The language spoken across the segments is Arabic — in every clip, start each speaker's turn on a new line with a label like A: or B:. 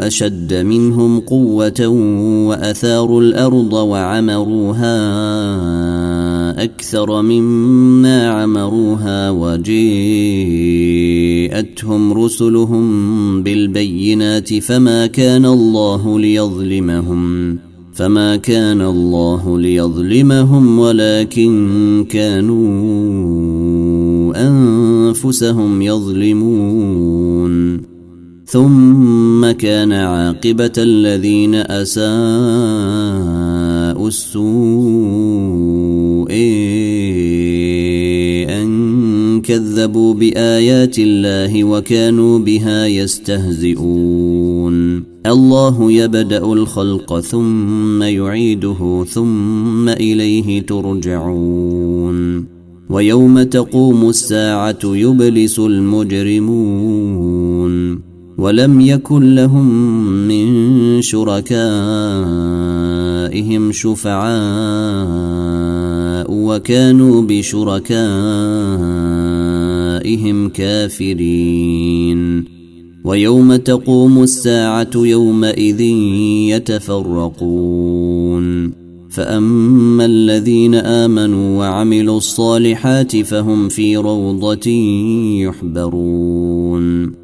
A: أشد منهم قوة وأثاروا الأرض وعمروها أكثر مما عمروها وجيءتهم رسلهم بالبينات فما كان الله ليظلمهم فما كان الله ليظلمهم ولكن كانوا أنفسهم يظلمون ثم كان عاقبة الذين أساءوا السوء أن كذبوا بآيات الله وكانوا بها يستهزئون. الله يبدأ الخلق ثم يعيده ثم إليه ترجعون. ويوم تقوم الساعة يبلس المجرمون. ولم يكن لهم من شركائهم شفعاء وكانوا بشركائهم كافرين. ويوم تقوم الساعة يومئذ يتفرقون. فأما الذين آمنوا وعملوا الصالحات فهم في روضة يحبرون.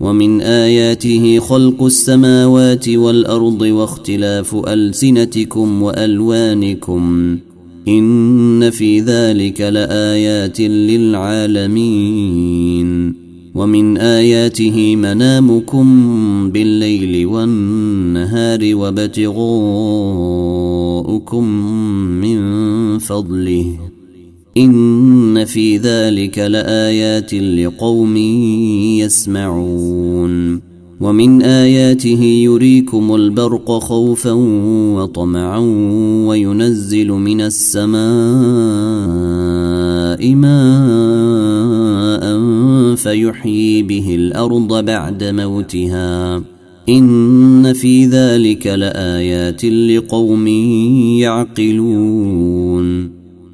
A: ومن آياته خلق السماوات والأرض واختلاف ألسنتكم وألوانكم إن في ذلك لآيات للعالمين ومن آياته منامكم بالليل والنهار وابتغاؤكم من فضله إن في ذلك لآيات لقوم يسمعون. ومن آياته يريكم البرق خوفا وطمعا وينزل من السماء ماء فيحيي به الأرض بعد موتها. إن في ذلك لآيات لقوم يعقلون.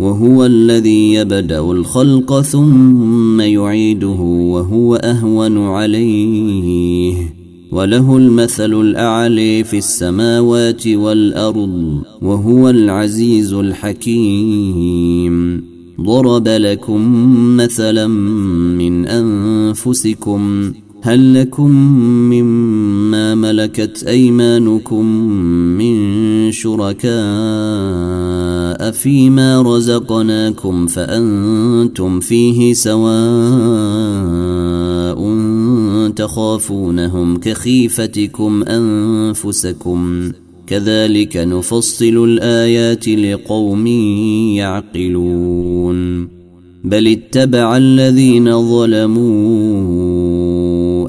A: وهو الذي يبدأ الخلق ثم يعيده وهو أهون عليه. وله المثل الأعلي في السماوات والأرض وهو العزيز الحكيم. ضرب لكم مثلا من أنفسكم هل لكم مما ملكت أيمانكم من شركاء فيما رزقناكم فأنتم فيه سواء تخافونهم كخيفتكم أنفسكم كذلك نفصل الآيات لقوم يعقلون بل اتبع الذين ظلموا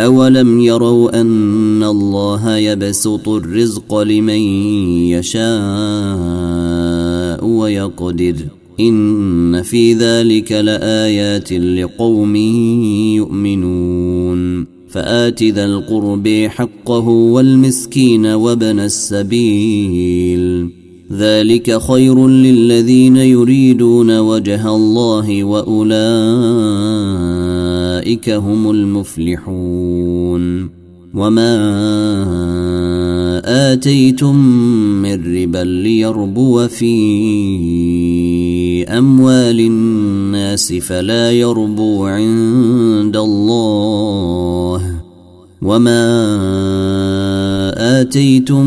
A: أولم يروا أن الله يبسط الرزق لمن يشاء ويقدر إن في ذلك لآيات لقوم يؤمنون فآت ذا القرب حقه والمسكين وابن السبيل ذلك خير للذين يريدون وجه الله وأولئك أولئك هم المفلحون وما آتيتم من ربا ليربو في أموال الناس فلا يربو عند الله وما آتيتم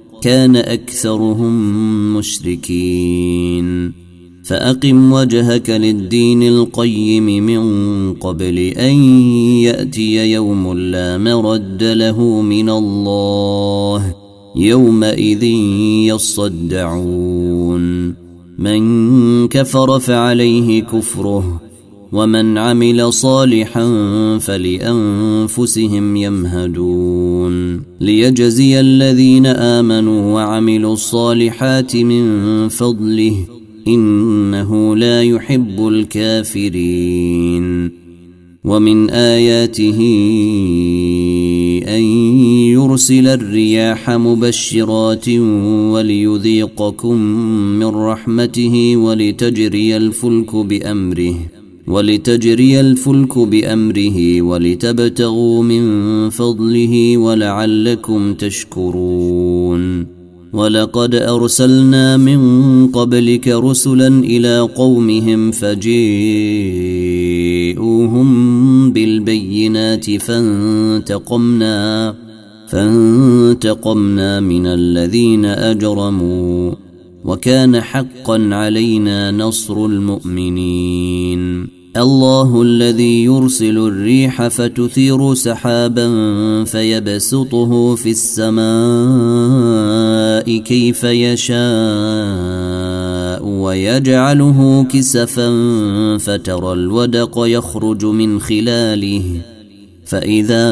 A: كان أكثرهم مشركين. فأقم وجهك للدين القيم من قبل أن يأتي يوم لا مرد له من الله يومئذ يصدعون. من كفر فعليه كفره ومن عمل صالحا فلأنفسهم يمهدون. ليجزي الذين آمنوا وعملوا الصالحات من فضله إنه لا يحب الكافرين. ومن آياته أن يرسل الرياح مبشرات وليذيقكم من رحمته ولتجري الفلك بأمره. ولتجري الفلك بأمره ولتبتغوا من فضله ولعلكم تشكرون. ولقد أرسلنا من قبلك رسلا إلى قومهم فجيءوهم بالبينات فانتقمنا فانتقمنا من الذين أجرموا وكان حقا علينا نصر المؤمنين. الله الذي يرسل الريح فتثير سحابا فيبسطه في السماء كيف يشاء ويجعله كسفا فترى الودق يخرج من خلاله فإذا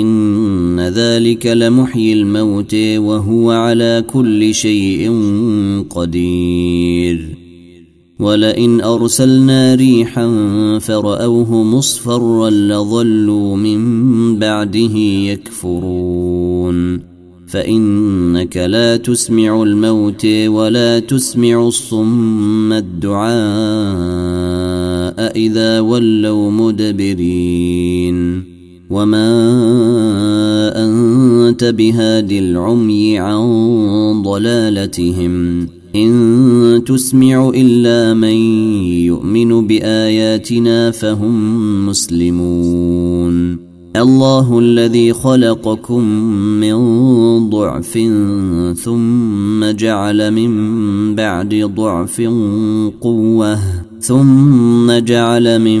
A: إن ذلك لمحيي الموت وهو على كل شيء قدير. ولئن أرسلنا ريحا فرأوه مصفرا لظلوا من بعده يكفرون. فإنك لا تسمع الموت ولا تسمع الصم الدعاء إذا ولوا مدبرين. وما انت بهاد العمي عن ضلالتهم ان تسمع الا من يؤمن باياتنا فهم مسلمون الله الذي خلقكم من ضعف ثم جعل من بعد ضعف قوه ثم جعل من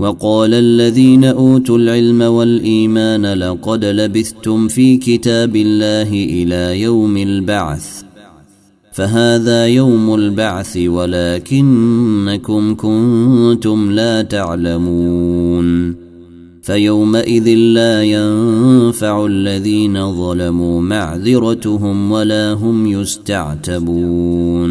A: وقال الذين أوتوا العلم والإيمان لقد لبثتم في كتاب الله إلى يوم البعث فهذا يوم البعث ولكنكم كنتم لا تعلمون فيومئذ لا ينفع الذين ظلموا معذرتهم ولا هم يستعتبون.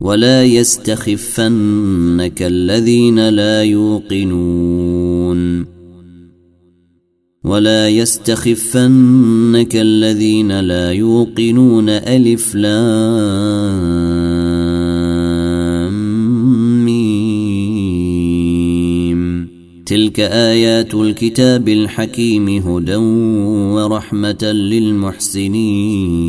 A: ولا يستخفنك الذين لا يوقنون. ولا يستخفنك الذين لا يوقنون ألف لام ميم. تلك آيات الكتاب الحكيم هدى ورحمة للمحسنين.